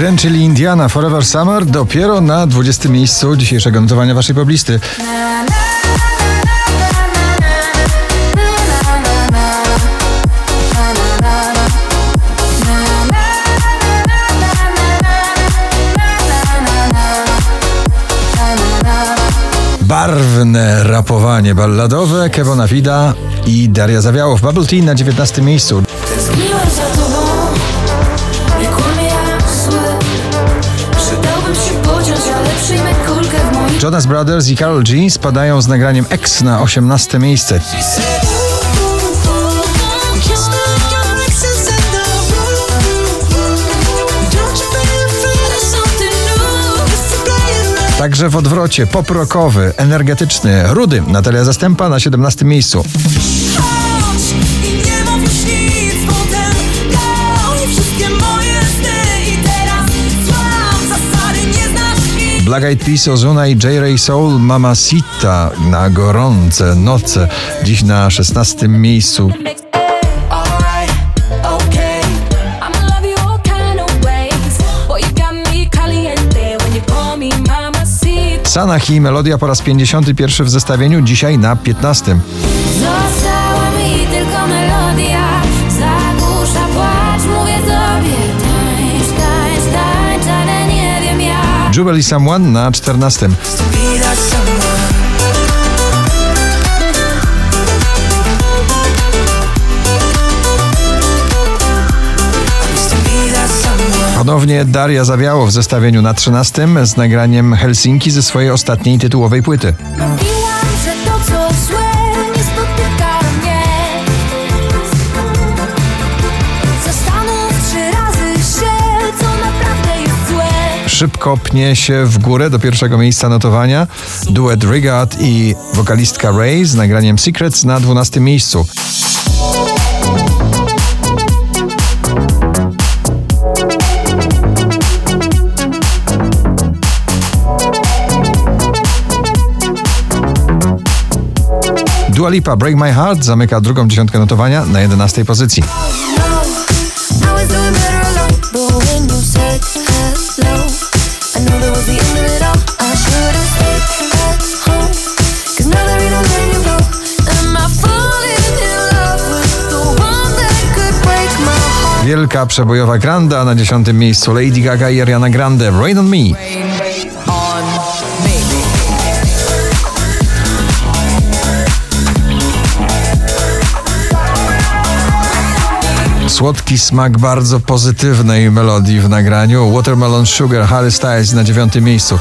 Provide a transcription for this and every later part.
Children, czyli Indiana Forever Summer, dopiero na 20 miejscu dzisiejszego notowania waszej poblisty. Barwne rapowanie balladowe Kevona Fida i Daria Zawiałow. Bubble Tea na 19 miejscu. Jonas Brothers i Karol G spadają z nagraniem X na 18 miejsce. Także w odwrocie poprokowy, energetyczny, rudy Natalia Zastępa na 17 miejscu. Black Eyed Peas, Ozuna i J. Ray Soul, Mamacita na gorące noce. Dziś na 16 miejscu. Sanahi, melodia po raz 51 w zestawieniu, dzisiaj na 15. jak Jubilee Someone na 14. Widać sama Ponownie Daria Zawiało w zestawieniu na 13 z nagraniem Helsinki ze swojej ostatniej tytułowej płyty. Szybko pnie się w górę do pierwszego miejsca notowania duet Rigard i wokalistka Ray z nagraniem Secrets na 12 miejscu. Dua Lipa Break My Heart zamyka drugą dziesiątkę notowania na 11 pozycji. Wielka przebojowa granda na dziesiątym miejscu Lady Gaga i Ariana Grande Rain on Me. Słodki smak bardzo pozytywnej melodii w nagraniu Watermelon Sugar Harry Styles na dziewiątym miejscu.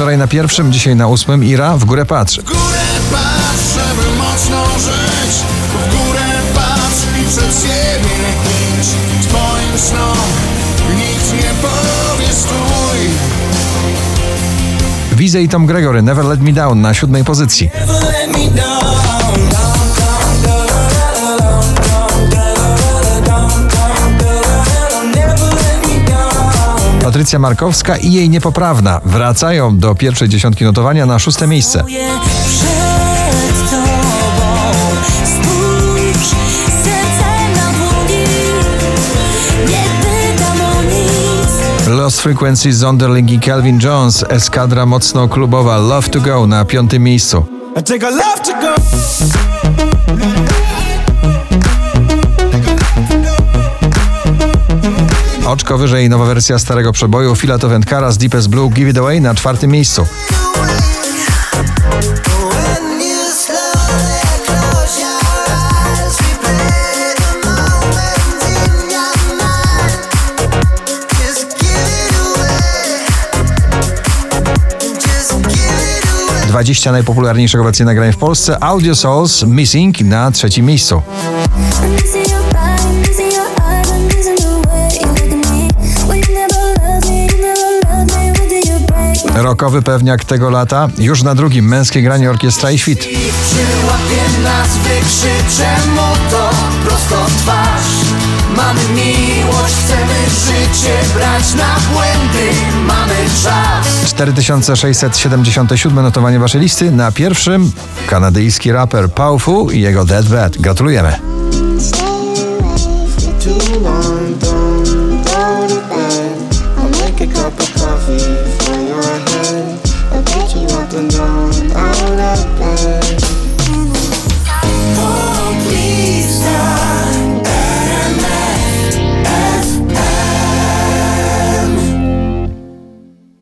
Wczoraj na pierwszym, dzisiaj na ósmym. Ira w górę patrz. górę patrz, żeby mocno żyć. W górę patrz i przed siebie idź. Twoim snom nikt nie powie stój. Wize i Tom Gregory. Never Let Me Down na siódmej pozycji. Patrycja Markowska i jej niepoprawna. Wracają do pierwszej dziesiątki notowania na szóste miejsce. Lost Frequencies, Zonderling i Calvin Jones, eskadra mocno klubowa. Love to Go na piątym miejscu. Oczko wyżej nowa wersja starego przeboju Fila to Wędkara z Deepest Blue Give It Away na czwartym miejscu. 20 najpopularniejszych obecnie nagrań w Polsce Audio Souls Missing na trzecim miejscu. Rokowy pewniak tego lata już na drugim męskie granie orkiestra i świt. Przyłapie nas, wykrzyczę mu to prosto twarz Mamy miłość, chcemy życie brać na błędy Mamy czas 4677 notowanie waszej listy. Na pierwszym kanadyjski raper Paufu i jego Dead Bad. Gratulujemy.